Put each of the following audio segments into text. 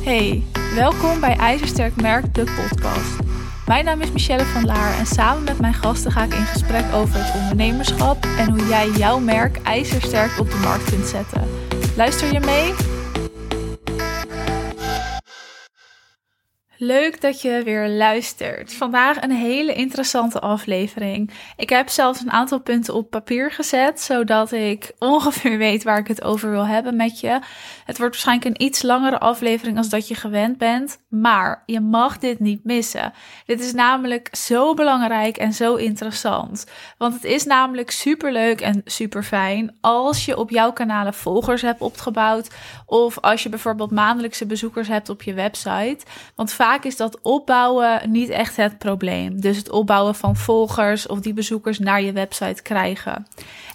Hey, welkom bij IJzersterk Merk, de podcast. Mijn naam is Michelle van Laar en samen met mijn gasten ga ik in gesprek over het ondernemerschap en hoe jij jouw merk ijzersterk op de markt kunt zetten. Luister je mee? Leuk dat je weer luistert. Vandaag een hele interessante aflevering. Ik heb zelfs een aantal punten op papier gezet, zodat ik ongeveer weet waar ik het over wil hebben met je. Het wordt waarschijnlijk een iets langere aflevering als dat je gewend bent, maar je mag dit niet missen. Dit is namelijk zo belangrijk en zo interessant. Want het is namelijk super leuk en super fijn als je op jouw kanalen volgers hebt opgebouwd of als je bijvoorbeeld maandelijkse bezoekers hebt op je website. Want vaak is dat opbouwen niet echt het probleem. Dus het opbouwen van volgers of die bezoekers naar je website krijgen.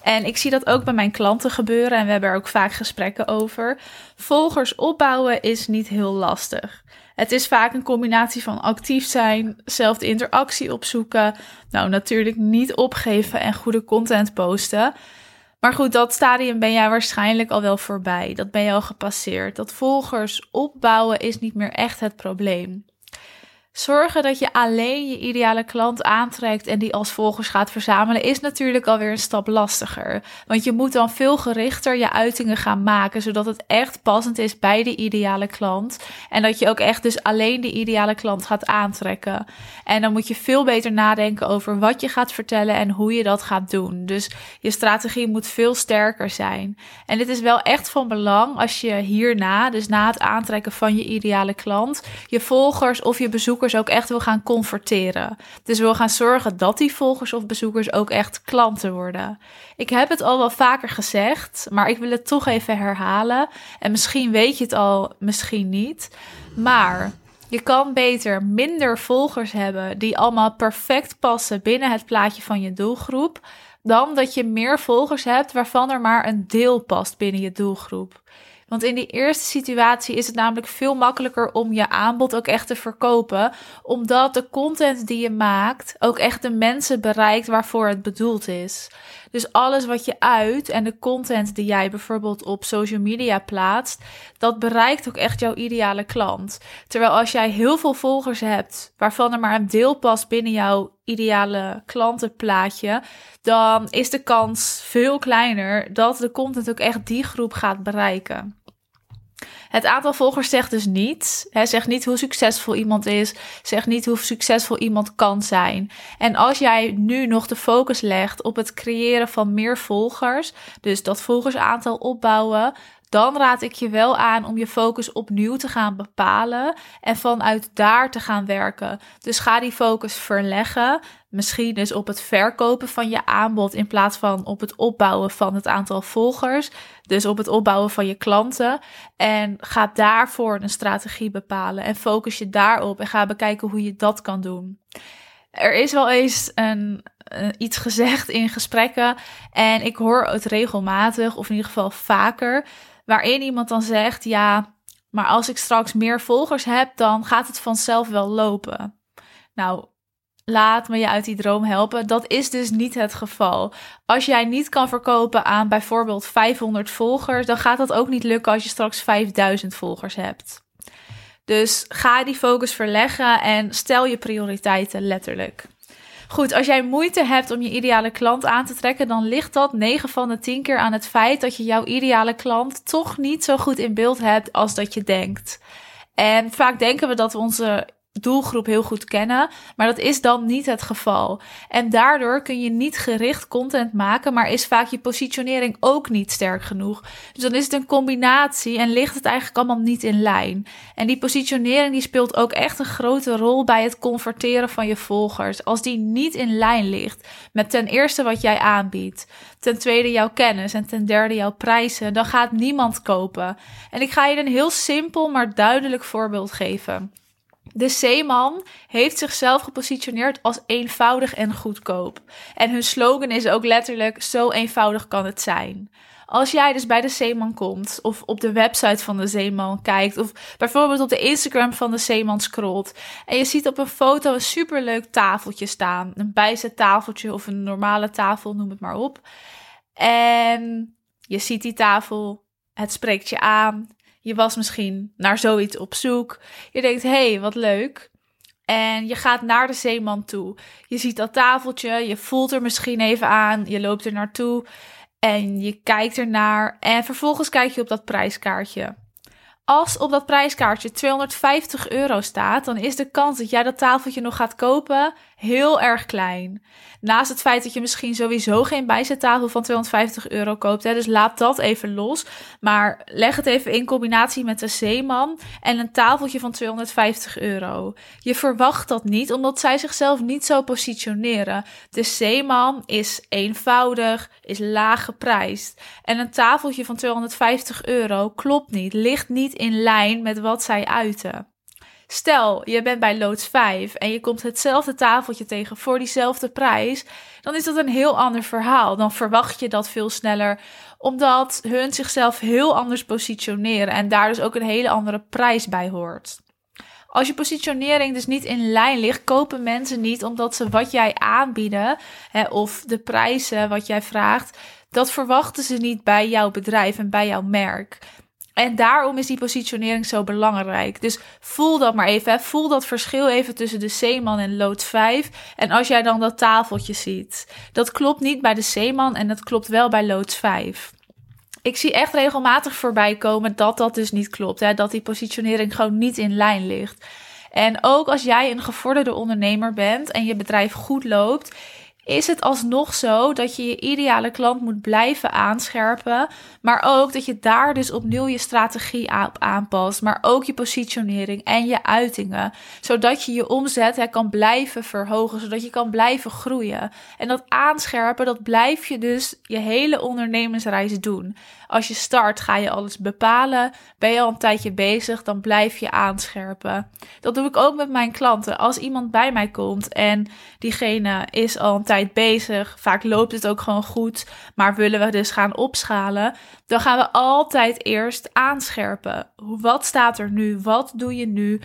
En ik zie dat ook bij mijn klanten gebeuren en we hebben er ook vaak gesprekken over. Volgers opbouwen is niet heel lastig. Het is vaak een combinatie van actief zijn, zelf de interactie opzoeken. Nou, natuurlijk niet opgeven en goede content posten. Maar goed, dat stadium ben jij waarschijnlijk al wel voorbij. Dat ben je al gepasseerd. Dat volgers opbouwen is niet meer echt het probleem. Zorgen dat je alleen je ideale klant aantrekt en die als volgers gaat verzamelen, is natuurlijk alweer een stap lastiger. Want je moet dan veel gerichter je uitingen gaan maken, zodat het echt passend is bij de ideale klant. En dat je ook echt dus alleen de ideale klant gaat aantrekken. En dan moet je veel beter nadenken over wat je gaat vertellen en hoe je dat gaat doen. Dus je strategie moet veel sterker zijn. En dit is wel echt van belang als je hierna, dus na het aantrekken van je ideale klant, je volgers of je bezoekers ook echt wil gaan converteren. Dus wil gaan zorgen dat die volgers of bezoekers ook echt klanten worden. Ik heb het al wel vaker gezegd, maar ik wil het toch even herhalen. En misschien weet je het al, misschien niet. Maar je kan beter minder volgers hebben die allemaal perfect passen binnen het plaatje van je doelgroep, dan dat je meer volgers hebt waarvan er maar een deel past binnen je doelgroep. Want in die eerste situatie is het namelijk veel makkelijker om je aanbod ook echt te verkopen, omdat de content die je maakt ook echt de mensen bereikt waarvoor het bedoeld is. Dus alles wat je uit en de content die jij bijvoorbeeld op social media plaatst, dat bereikt ook echt jouw ideale klant. Terwijl als jij heel veel volgers hebt, waarvan er maar een deel past binnen jouw ideale klantenplaatje, dan is de kans veel kleiner dat de content ook echt die groep gaat bereiken. Het aantal volgers zegt dus niet. Hè, zegt niet hoe succesvol iemand is. Zegt niet hoe succesvol iemand kan zijn. En als jij nu nog de focus legt op het creëren van meer volgers, dus dat volgersaantal opbouwen, dan raad ik je wel aan om je focus opnieuw te gaan bepalen en vanuit daar te gaan werken. Dus ga die focus verleggen, misschien dus op het verkopen van je aanbod in plaats van op het opbouwen van het aantal volgers, dus op het opbouwen van je klanten. En ga daarvoor een strategie bepalen en focus je daarop en ga bekijken hoe je dat kan doen. Er is wel eens een, iets gezegd in gesprekken en ik hoor het regelmatig, of in ieder geval vaker waarin iemand dan zegt: Ja, maar als ik straks meer volgers heb, dan gaat het vanzelf wel lopen. Nou, laat me je uit die droom helpen. Dat is dus niet het geval. Als jij niet kan verkopen aan bijvoorbeeld 500 volgers, dan gaat dat ook niet lukken als je straks 5000 volgers hebt. Dus ga die focus verleggen en stel je prioriteiten letterlijk. Goed, als jij moeite hebt om je ideale klant aan te trekken, dan ligt dat 9 van de 10 keer aan het feit dat je jouw ideale klant toch niet zo goed in beeld hebt als dat je denkt. En vaak denken we dat we onze doelgroep heel goed kennen, maar dat is dan niet het geval. En daardoor kun je niet gericht content maken, maar is vaak je positionering ook niet sterk genoeg. Dus dan is het een combinatie en ligt het eigenlijk allemaal niet in lijn. En die positionering die speelt ook echt een grote rol bij het converteren van je volgers. Als die niet in lijn ligt met ten eerste wat jij aanbiedt, ten tweede jouw kennis en ten derde jouw prijzen, dan gaat niemand kopen. En ik ga je een heel simpel maar duidelijk voorbeeld geven. De Zeeman heeft zichzelf gepositioneerd als eenvoudig en goedkoop. En hun slogan is ook letterlijk: zo eenvoudig kan het zijn. Als jij dus bij de Zeeman komt, of op de website van de Zeeman kijkt, of bijvoorbeeld op de Instagram van de Zeeman scrolt, en je ziet op een foto een superleuk tafeltje staan, een bijzettafeltje of een normale tafel, noem het maar op. En je ziet die tafel, het spreekt je aan, Je was misschien naar zoiets op zoek. Je denkt, hé, hey, wat leuk. En je gaat naar de zeeman toe. Je ziet dat tafeltje, je voelt er misschien even aan, je loopt er naartoe en je kijkt ernaar. En vervolgens kijk je op dat prijskaartje. Als op dat prijskaartje 250 euro staat, dan is de kans dat jij dat tafeltje nog gaat kopen heel erg klein. Naast het feit dat je misschien sowieso geen bijzettafel van 250 euro koopt. Hè, dus laat dat even los. Maar leg het even in combinatie met de Zeeman en een tafeltje van 250 euro. Je verwacht dat niet, omdat zij zichzelf niet zo positioneren. De Zeeman is eenvoudig, is laag geprijsd. En een tafeltje van 250 euro klopt niet, ligt niet in lijn met wat zij uiten. Stel, je bent bij loods 5 en je komt hetzelfde tafeltje tegen voor diezelfde prijs, dan is dat een heel ander verhaal. Dan verwacht je dat veel sneller, omdat hun zichzelf heel anders positioneren en daar dus ook een hele andere prijs bij hoort. Als je positionering dus niet in lijn ligt, kopen mensen niet omdat ze wat jij aanbieden hè, of de prijzen wat jij vraagt, dat verwachten ze niet bij jouw bedrijf en bij jouw merk. En daarom is die positionering zo belangrijk. Dus voel dat maar even. Hè. Voel dat verschil even tussen de Zeeman en Lood 5. En als jij dan dat tafeltje ziet. Dat klopt niet bij de Zeeman en dat klopt wel bij Lood 5. Ik zie echt regelmatig voorbij komen dat dat dus niet klopt. Hè. Dat die positionering gewoon niet in lijn ligt. En ook als jij een gevorderde ondernemer bent en je bedrijf goed loopt, is het alsnog zo dat je je ideale klant moet blijven aanscherpen. Maar ook dat je daar dus opnieuw je strategie op aanpast. Maar ook je positionering en je uitingen. Zodat je je omzet kan blijven verhogen. Zodat je kan blijven groeien. En dat aanscherpen, dat blijf je dus je hele ondernemersreis doen. Als je start, ga je alles bepalen. Ben je al een tijdje bezig, dan blijf je aanscherpen. Dat doe ik ook met mijn klanten. Als iemand bij mij komt en diegene is al een bezig, vaak loopt het ook gewoon goed, maar willen we dus gaan opschalen, dan gaan we altijd eerst aanscherpen. Wat staat er nu? Wat doe je nu?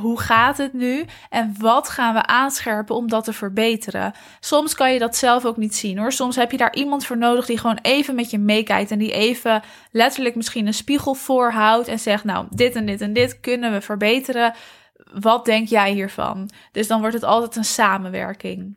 Hoe gaat het nu? En wat gaan we aanscherpen om dat te verbeteren? Soms kan je dat zelf ook niet zien hoor. Soms heb je daar iemand voor nodig die gewoon even met je meekijkt en die even letterlijk misschien een spiegel voorhoudt en zegt: Nou, dit en dit en dit kunnen we verbeteren. Wat denk jij hiervan? Dus dan wordt het altijd een samenwerking.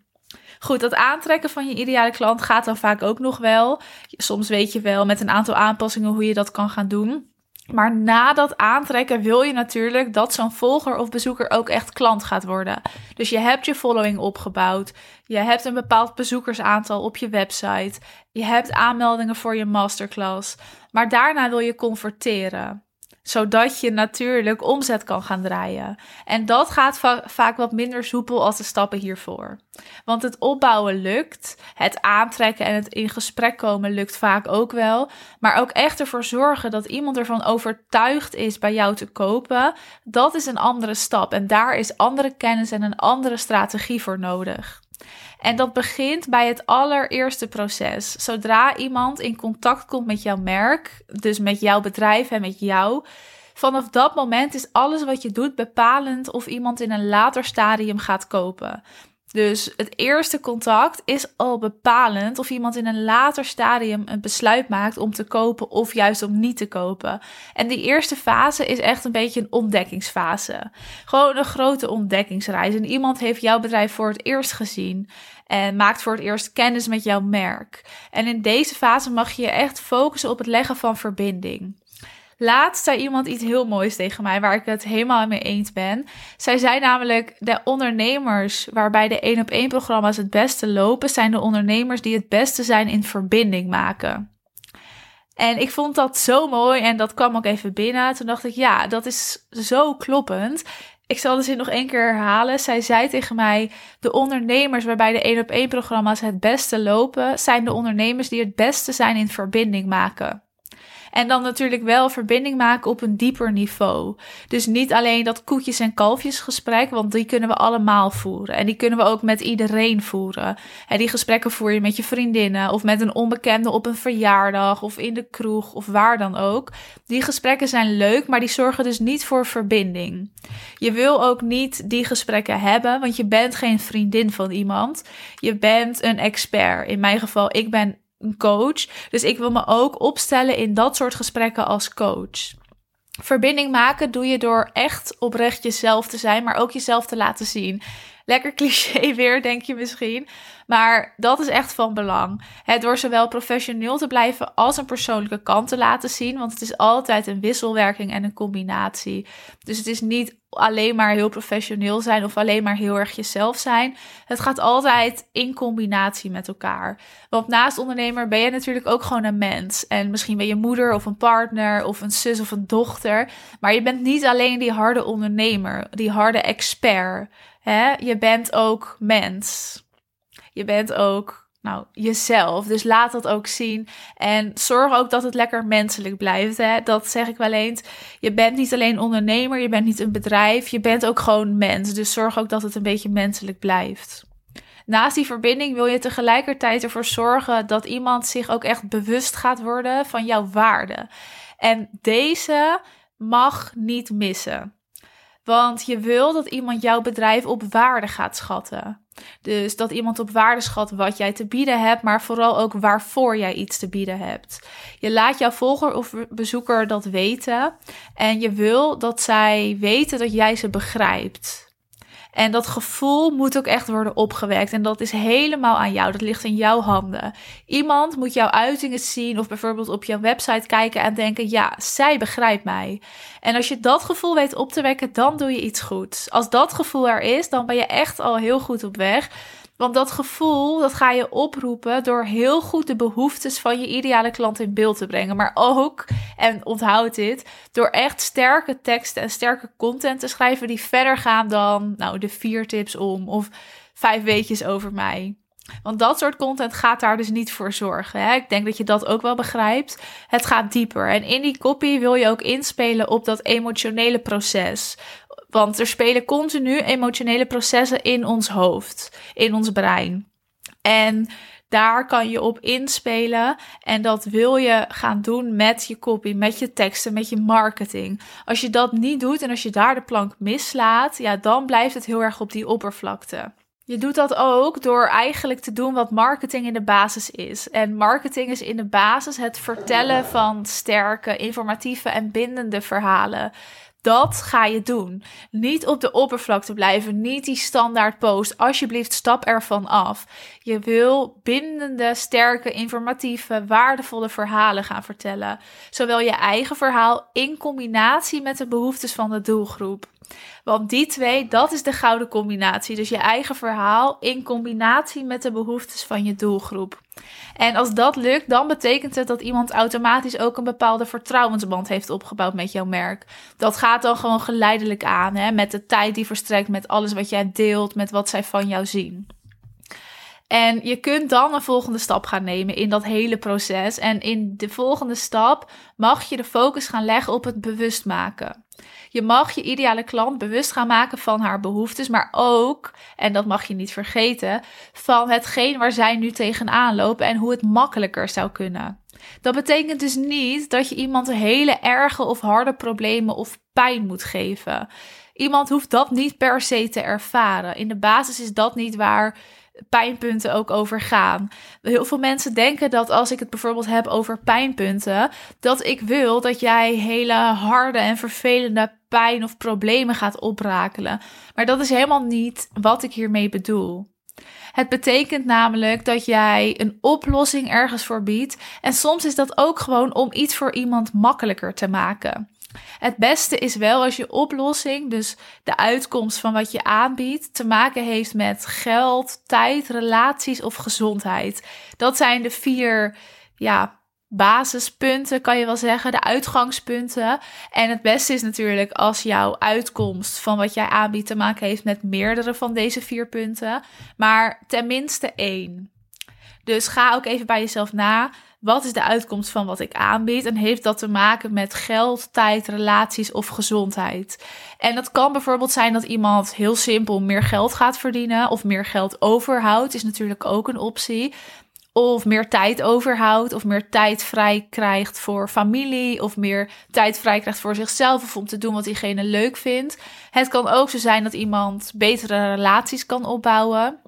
Goed, dat aantrekken van je ideale klant gaat dan vaak ook nog wel. Soms weet je wel met een aantal aanpassingen hoe je dat kan gaan doen. Maar na dat aantrekken wil je natuurlijk dat zo'n volger of bezoeker ook echt klant gaat worden. Dus je hebt je following opgebouwd. Je hebt een bepaald bezoekersaantal op je website. Je hebt aanmeldingen voor je masterclass. Maar daarna wil je converteren zodat je natuurlijk omzet kan gaan draaien. En dat gaat vaak wat minder soepel als de stappen hiervoor. Want het opbouwen lukt, het aantrekken en het in gesprek komen lukt vaak ook wel. Maar ook echt ervoor zorgen dat iemand ervan overtuigd is bij jou te kopen, dat is een andere stap. En daar is andere kennis en een andere strategie voor nodig. En dat begint bij het allereerste proces. Zodra iemand in contact komt met jouw merk, dus met jouw bedrijf en met jou, vanaf dat moment is alles wat je doet bepalend of iemand in een later stadium gaat kopen. Dus het eerste contact is al bepalend of iemand in een later stadium een besluit maakt om te kopen of juist om niet te kopen. En die eerste fase is echt een beetje een ontdekkingsfase. Gewoon een grote ontdekkingsreis. En iemand heeft jouw bedrijf voor het eerst gezien en maakt voor het eerst kennis met jouw merk. En in deze fase mag je je echt focussen op het leggen van verbinding. Laatst zei iemand iets heel moois tegen mij, waar ik het helemaal mee eens ben. Zij zei namelijk: de ondernemers waarbij de één op één programma's het beste lopen, zijn de ondernemers die het beste zijn in verbinding maken. En ik vond dat zo mooi en dat kwam ook even binnen. Toen dacht ik, ja, dat is zo kloppend. Ik zal de zin nog één keer herhalen. Zij zei tegen mij: De ondernemers waarbij de één op één programma's het beste lopen, zijn de ondernemers die het beste zijn in verbinding maken. En dan natuurlijk wel verbinding maken op een dieper niveau. Dus niet alleen dat koetjes en kalfjes gesprek, want die kunnen we allemaal voeren. En die kunnen we ook met iedereen voeren. En die gesprekken voer je met je vriendinnen of met een onbekende op een verjaardag of in de kroeg of waar dan ook. Die gesprekken zijn leuk, maar die zorgen dus niet voor verbinding. Je wil ook niet die gesprekken hebben, want je bent geen vriendin van iemand. Je bent een expert. In mijn geval, ik ben een coach. Dus ik wil me ook opstellen in dat soort gesprekken als coach. Verbinding maken doe je door echt oprecht jezelf te zijn, maar ook jezelf te laten zien. Lekker cliché weer, denk je misschien. Maar dat is echt van belang. Het door zowel professioneel te blijven als een persoonlijke kant te laten zien. Want het is altijd een wisselwerking en een combinatie. Dus het is niet alleen maar heel professioneel zijn of alleen maar heel erg jezelf zijn. Het gaat altijd in combinatie met elkaar. Want naast ondernemer ben je natuurlijk ook gewoon een mens. En misschien ben je moeder of een partner of een zus of een dochter. Maar je bent niet alleen die harde ondernemer, die harde expert. Hè? Je bent ook mens. Je bent ook nou, jezelf. Dus laat dat ook zien. En zorg ook dat het lekker menselijk blijft. Hè? Dat zeg ik wel eens. Je bent niet alleen ondernemer, je bent niet een bedrijf. Je bent ook gewoon mens. Dus zorg ook dat het een beetje menselijk blijft. Naast die verbinding wil je tegelijkertijd ervoor zorgen dat iemand zich ook echt bewust gaat worden van jouw waarde. En deze mag niet missen. Want je wil dat iemand jouw bedrijf op waarde gaat schatten. Dus dat iemand op waarde schat wat jij te bieden hebt, maar vooral ook waarvoor jij iets te bieden hebt. Je laat jouw volger of bezoeker dat weten en je wil dat zij weten dat jij ze begrijpt. En dat gevoel moet ook echt worden opgewekt. En dat is helemaal aan jou. Dat ligt in jouw handen. Iemand moet jouw uitingen zien of bijvoorbeeld op jouw website kijken en denken: ja, zij begrijpt mij. En als je dat gevoel weet op te wekken, dan doe je iets goed. Als dat gevoel er is, dan ben je echt al heel goed op weg. Want dat gevoel, dat ga je oproepen door heel goed de behoeftes van je ideale klant in beeld te brengen. Maar ook, en onthoud dit, door echt sterke teksten en sterke content te schrijven die verder gaan dan, nou, de vier tips om of vijf weetjes over mij. Want dat soort content gaat daar dus niet voor zorgen. Hè? Ik denk dat je dat ook wel begrijpt. Het gaat dieper. En in die copy wil je ook inspelen op dat emotionele proces. Want er spelen continu emotionele processen in ons hoofd, in ons brein. En daar kan je op inspelen. En dat wil je gaan doen met je copy, met je teksten, met je marketing. Als je dat niet doet en als je daar de plank mislaat, ja, dan blijft het heel erg op die oppervlakte. Je doet dat ook door eigenlijk te doen wat marketing in de basis is. En marketing is in de basis het vertellen van sterke, informatieve en bindende verhalen. Dat ga je doen. Niet op de oppervlakte blijven. Niet die standaard post. Alsjeblieft, stap ervan af. Je wil bindende, sterke, informatieve, waardevolle verhalen gaan vertellen. Zowel je eigen verhaal in combinatie met de behoeftes van de doelgroep. Want die twee, dat is de gouden combinatie. Dus je eigen verhaal in combinatie met de behoeftes van je doelgroep. En als dat lukt, dan betekent het dat iemand automatisch ook een bepaalde vertrouwensband heeft opgebouwd met jouw merk. Dat gaat dan gewoon geleidelijk aan, hè, met de tijd die verstrekt, met alles wat jij deelt, met wat zij van jou zien. En je kunt dan een volgende stap gaan nemen in dat hele proces. En in de volgende stap mag je de focus gaan leggen op het bewust maken. Je mag je ideale klant bewust gaan maken van haar behoeftes, maar ook, en dat mag je niet vergeten, van hetgeen waar zij nu tegenaan lopen en hoe het makkelijker zou kunnen. Dat betekent dus niet dat je iemand hele erge of harde problemen of pijn moet geven. Iemand hoeft dat niet per se te ervaren. In de basis is dat niet waar pijnpunten ook over gaan. Heel veel mensen denken dat als ik het bijvoorbeeld heb over pijnpunten, dat ik wil dat jij hele harde en vervelende of problemen gaat oprakelen. Maar dat is helemaal niet wat ik hiermee bedoel. Het betekent namelijk dat jij een oplossing ergens voor biedt. En soms is dat ook gewoon om iets voor iemand makkelijker te maken. Het beste is wel als je oplossing, dus de uitkomst van wat je aanbiedt, te maken heeft met geld, tijd, relaties of gezondheid. Dat zijn de vier ja, basispunten, kan je wel zeggen, de uitgangspunten. En het beste is natuurlijk als jouw uitkomst van wat jij aanbiedt te maken heeft met meerdere van deze vier punten, maar tenminste één. Dus ga ook even bij jezelf na. Wat is de uitkomst van wat ik aanbied? En heeft dat te maken met geld, tijd, relaties of gezondheid? En dat kan bijvoorbeeld zijn dat iemand heel simpel meer geld gaat verdienen of meer geld overhoudt, is natuurlijk ook een optie. Of meer tijd overhoudt, of meer tijd vrij krijgt voor familie, of meer tijd vrij krijgt voor zichzelf, of om te doen wat diegene leuk vindt. Het kan ook zo zijn dat iemand betere relaties kan opbouwen.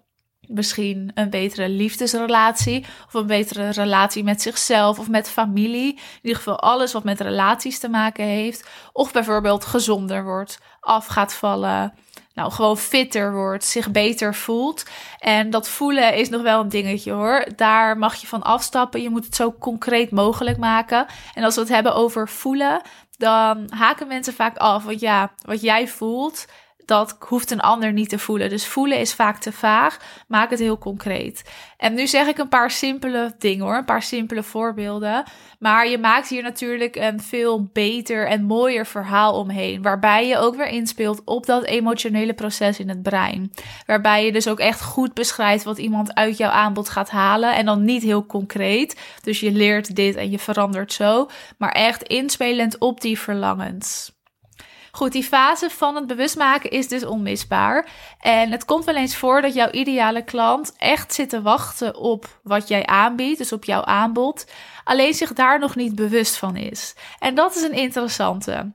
misschien een betere liefdesrelatie of een betere relatie met zichzelf of met familie. In ieder geval alles wat met relaties te maken heeft. Of bijvoorbeeld gezonder wordt, af gaat vallen. Nou, gewoon fitter wordt, zich beter voelt. En dat voelen is nog wel een dingetje hoor. Daar mag je van afstappen. Je moet het zo concreet mogelijk maken. En als we het hebben over voelen, dan haken mensen vaak af. Want ja, wat jij voelt, dat hoeft een ander niet te voelen. Dus voelen is vaak te vaag. Maak het heel concreet. En nu zeg ik een paar simpele dingen hoor, een paar simpele voorbeelden. Maar je maakt hier natuurlijk een veel beter en mooier verhaal omheen. Waarbij je ook weer inspeelt op dat emotionele proces in het brein. Waarbij je dus ook echt goed beschrijft wat iemand uit jouw aanbod gaat halen. En dan niet heel concreet. Dus je leert dit en je verandert zo. Maar echt inspelend op die verlangens. Goed, die fase van het bewustmaken is dus onmisbaar. En het komt wel eens voor dat jouw ideale klant echt zit te wachten op wat jij aanbiedt, dus op jouw aanbod, alleen zich daar nog niet bewust van is. En dat is een interessante.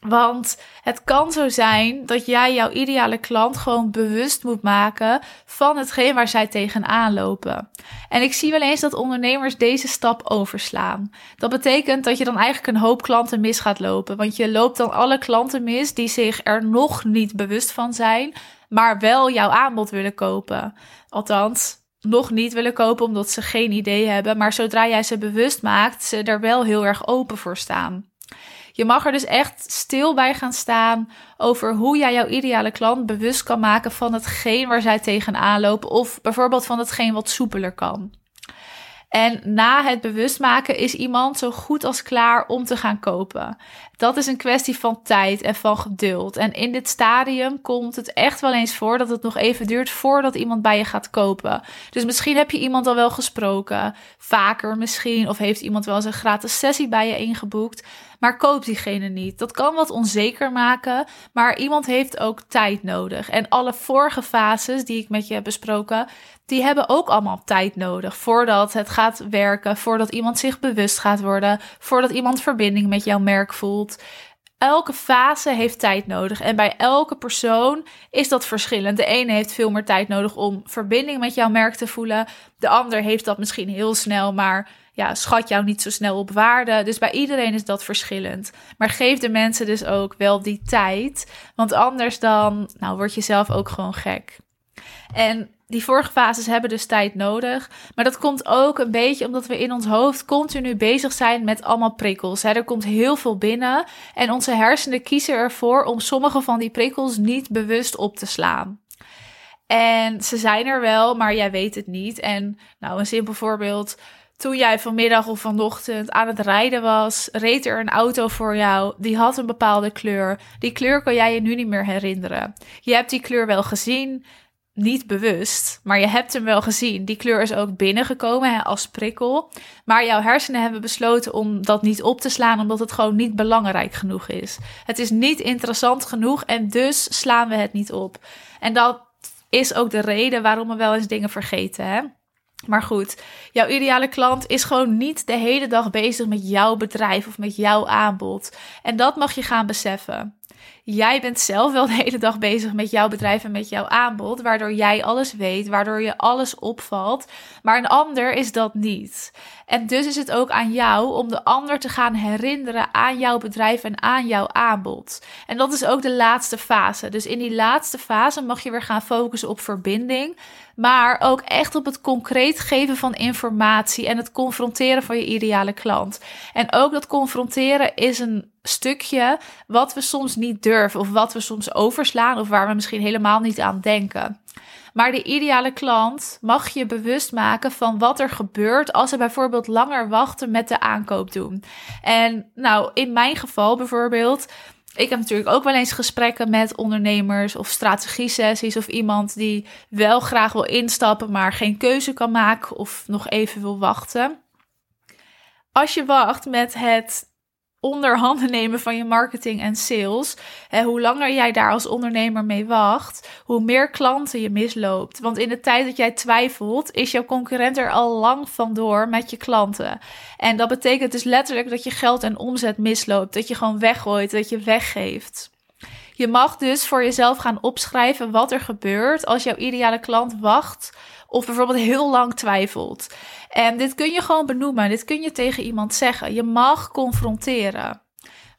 Want het kan zo zijn dat jij jouw ideale klant gewoon bewust moet maken van hetgeen waar zij tegenaan lopen. En ik zie wel eens dat ondernemers deze stap overslaan. Dat betekent dat je dan eigenlijk een hoop klanten mis gaat lopen. Want je loopt dan alle klanten mis die zich er nog niet bewust van zijn, maar wel jouw aanbod willen kopen. Althans, nog niet willen kopen omdat ze geen idee hebben. Maar zodra jij ze bewust maakt, ze er wel heel erg open voor staan. Je mag er dus echt stil bij gaan staan over hoe jij jouw ideale klant bewust kan maken van hetgeen waar zij tegenaan lopen. Of bijvoorbeeld van hetgeen wat soepeler kan. En na het bewustmaken is iemand zo goed als klaar om te gaan kopen. Dat is een kwestie van tijd en van geduld. En in dit stadium komt het echt wel eens voor dat het nog even duurt voordat iemand bij je gaat kopen. Dus misschien heb je iemand al wel gesproken, vaker misschien, of heeft iemand wel eens een gratis sessie bij je ingeboekt maar koopt diegene niet. Dat kan wat onzeker maken, maar iemand heeft ook tijd nodig. En alle vorige fases die ik met je heb besproken, die hebben ook allemaal tijd nodig voordat het gaat werken, voordat iemand zich bewust gaat worden, voordat iemand verbinding met jouw merk voelt. Elke fase heeft tijd nodig en bij elke persoon is dat verschillend. De ene heeft veel meer tijd nodig om verbinding met jouw merk te voelen. De ander heeft dat misschien heel snel, maar ja, schat jou niet zo snel op waarde. Dus bij iedereen is dat verschillend. Maar geef de mensen dus ook wel die tijd. Want anders dan nou, word je zelf ook gewoon gek. En die vorige fases hebben dus tijd nodig. Maar dat komt ook een beetje omdat we in ons hoofd continu bezig zijn met allemaal prikkels. Er komt heel veel binnen. En onze hersenen kiezen ervoor om sommige van die prikkels niet bewust op te slaan. En ze zijn er wel, maar jij weet het niet. En nou, een simpel voorbeeld. Toen jij vanmiddag of vanochtend aan het rijden was, reed er een auto voor jou. Die had een bepaalde kleur. Die kleur kan jij je nu niet meer herinneren. Je hebt die kleur wel gezien, niet bewust, maar je hebt hem wel gezien. Die kleur is ook binnengekomen als prikkel. Maar jouw hersenen hebben besloten om dat niet op te slaan, omdat het gewoon niet belangrijk genoeg is. Het is niet interessant genoeg en dus slaan we het niet op. En dat is ook de reden waarom we wel eens dingen vergeten. Hè? Maar goed, jouw ideale klant is gewoon niet de hele dag bezig met jouw bedrijf of met jouw aanbod. En dat mag je gaan beseffen. Jij bent zelf wel de hele dag bezig met jouw bedrijf en met jouw aanbod, waardoor jij alles weet, waardoor je alles opvalt. Maar een ander is dat niet. En dus is het ook aan jou om de ander te gaan herinneren aan jouw bedrijf en aan jouw aanbod. En dat is ook de laatste fase. Dus in die laatste fase mag je weer gaan focussen op verbinding, maar ook echt op het concreet geven van informatie en het confronteren van je ideale klant. En ook dat confronteren is een stukje wat we soms niet durven of wat we soms overslaan of waar we misschien helemaal niet aan denken. Maar de ideale klant mag je bewust maken van wat er gebeurt als ze bijvoorbeeld langer wachten met de aankoop doen. En nou, in mijn geval bijvoorbeeld. Ik heb natuurlijk ook wel eens gesprekken met ondernemers of strategie-sessies of iemand die wel graag wil instappen, maar geen keuze kan maken of nog even wil wachten. Als je wacht met het onderhanden nemen van je marketing en sales. Hè, hoe langer jij daar als ondernemer mee wacht, hoe meer klanten je misloopt. Want in de tijd dat jij twijfelt, is jouw concurrent er al lang vandoor met je klanten. En dat betekent dus letterlijk dat je geld en omzet misloopt. Dat je gewoon weggooit, dat je weggeeft. Je mag dus voor jezelf gaan opschrijven wat er gebeurt als jouw ideale klant wacht of bijvoorbeeld heel lang twijfelt. En dit kun je gewoon benoemen. Dit kun je tegen iemand zeggen. Je mag confronteren.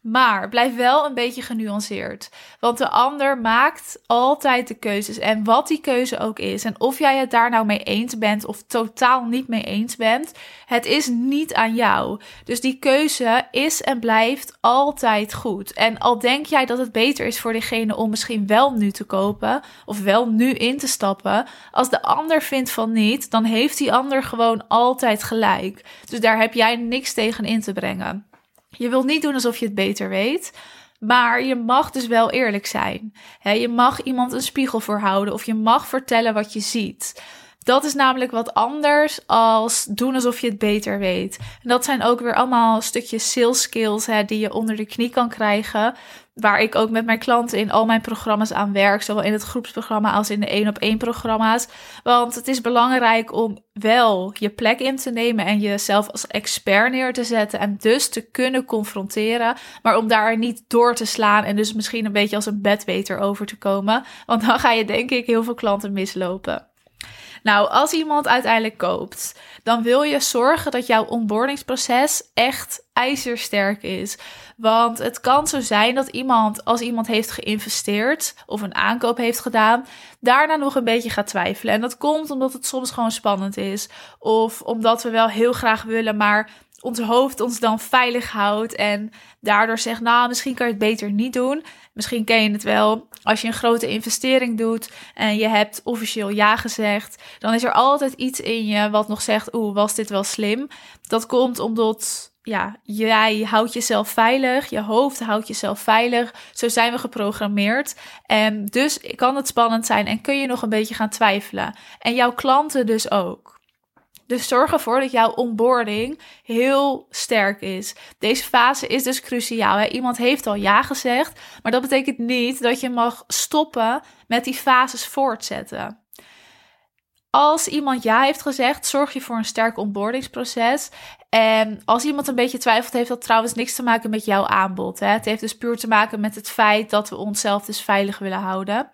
Maar blijf wel een beetje genuanceerd. Want de ander maakt altijd de keuzes. En wat die keuze ook is. En of jij het daar nou mee eens bent of totaal niet mee eens bent. Het is niet aan jou. Dus die keuze is en blijft altijd goed. En al denk jij dat het beter is voor diegene om misschien wel nu te kopen. Of wel nu in te stappen. Als de ander vindt van niet, dan heeft die ander gewoon altijd gelijk. Dus daar heb jij niks tegen in te brengen. Je wilt niet doen alsof je het beter weet. Maar je mag dus wel eerlijk zijn. je mag iemand een spiegel voorhouden of je mag vertellen wat je ziet. Dat is namelijk wat anders als doen alsof je het beter weet. En dat zijn ook weer allemaal stukjes sales skills hè, die je onder de knie kan krijgen. Waar ik ook met mijn klanten in al mijn programma's aan werk. Zowel in het groepsprogramma als in de één op één programma's. Want het is belangrijk om wel je plek in te nemen en jezelf als expert neer te zetten. En dus te kunnen confronteren. Maar om daar niet door te slaan en dus misschien een beetje als een bedweter over te komen. Want dan ga je denk ik heel veel klanten mislopen. Nou, als iemand uiteindelijk koopt, dan wil je zorgen dat jouw onboardingsproces echt ijzersterk is. Want het kan zo zijn dat iemand, als iemand heeft geïnvesteerd of een aankoop heeft gedaan, daarna nog een beetje gaat twijfelen. En dat komt omdat het soms gewoon spannend is. Of omdat we wel heel graag willen, maar ons hoofd ons dan veilig houdt en daardoor zegt, nou, misschien kan je het beter niet doen. Misschien ken je het wel. Als je een grote investering doet en je hebt officieel ja gezegd, dan is er altijd iets in je wat nog zegt, oeh, was dit wel slim? Dat komt omdat ja, jij houdt jezelf veilig, je hoofd houdt jezelf veilig. Zo zijn we geprogrammeerd. En dus kan het spannend zijn en kun je nog een beetje gaan twijfelen. En jouw klanten dus ook. Dus zorg ervoor dat jouw onboarding heel sterk is. Deze fase is dus cruciaal. Iemand heeft al ja gezegd, maar dat betekent niet dat je mag stoppen met die fases voortzetten. Als iemand ja heeft gezegd, zorg je voor een sterk onboardingsproces. En als iemand een beetje twijfelt, heeft dat trouwens niks te maken met jouw aanbod. Hè? Het heeft dus puur te maken met het feit dat we onszelf dus veilig willen houden.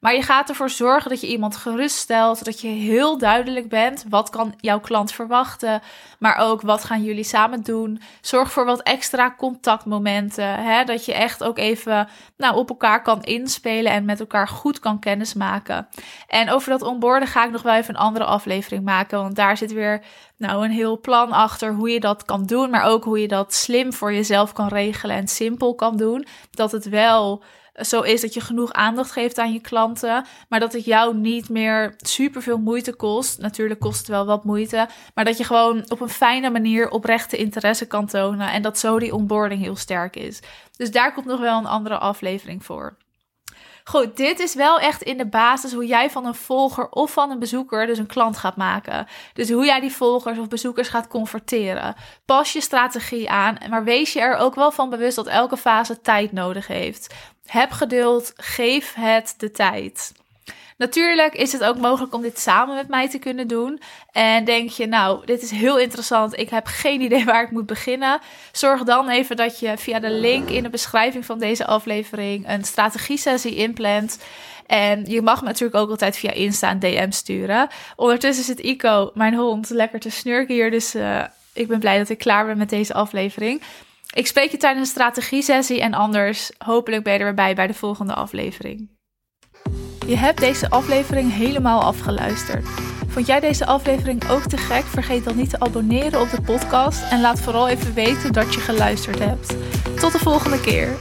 Maar je gaat ervoor zorgen dat je iemand geruststelt, dat je heel duidelijk bent wat kan jouw klant verwachten, maar ook wat gaan jullie samen doen. Zorg voor wat extra contactmomenten, hè, dat je echt ook even nou, op elkaar kan inspelen en met elkaar goed kan kennismaken. En over dat onboarden ga ik nog wel even een andere aflevering maken, want daar zit weer nou, een heel plan achter hoe je dat kan doen, maar ook hoe je dat slim voor jezelf kan regelen en simpel kan doen. Dat het wel zo is dat je genoeg aandacht geeft aan je klanten, maar dat het jou niet meer super veel moeite kost. Natuurlijk kost het wel wat moeite, maar dat je gewoon op een fijne manier oprechte interesse kan tonen en dat zo die onboarding heel sterk is. Dus daar komt nog wel een andere aflevering voor. Goed, dit is wel echt in de basis hoe jij van een volger of van een bezoeker dus een klant gaat maken. Dus hoe jij die volgers of bezoekers gaat converteren. Pas je strategie aan, maar wees je er ook wel van bewust dat elke fase tijd nodig heeft. Heb geduld, geef het de tijd. Natuurlijk is het ook mogelijk om dit samen met mij te kunnen doen. En denk je, nou, dit is heel interessant. Ik heb geen idee waar ik moet beginnen. Zorg dan even dat je via de link in de beschrijving van deze aflevering een strategie-sessie inplant. En je mag natuurlijk ook altijd via Insta een DM sturen. Ondertussen zit Ico, mijn hond, lekker te snurken hier. Dus uh, ik ben blij dat ik klaar ben met deze aflevering. Ik spreek je tijdens een strategie-sessie en anders hopelijk ben je erbij bij de volgende aflevering. Je hebt deze aflevering helemaal afgeluisterd. Vond jij deze aflevering ook te gek? Vergeet dan niet te abonneren op de podcast en laat vooral even weten dat je geluisterd hebt. Tot de volgende keer.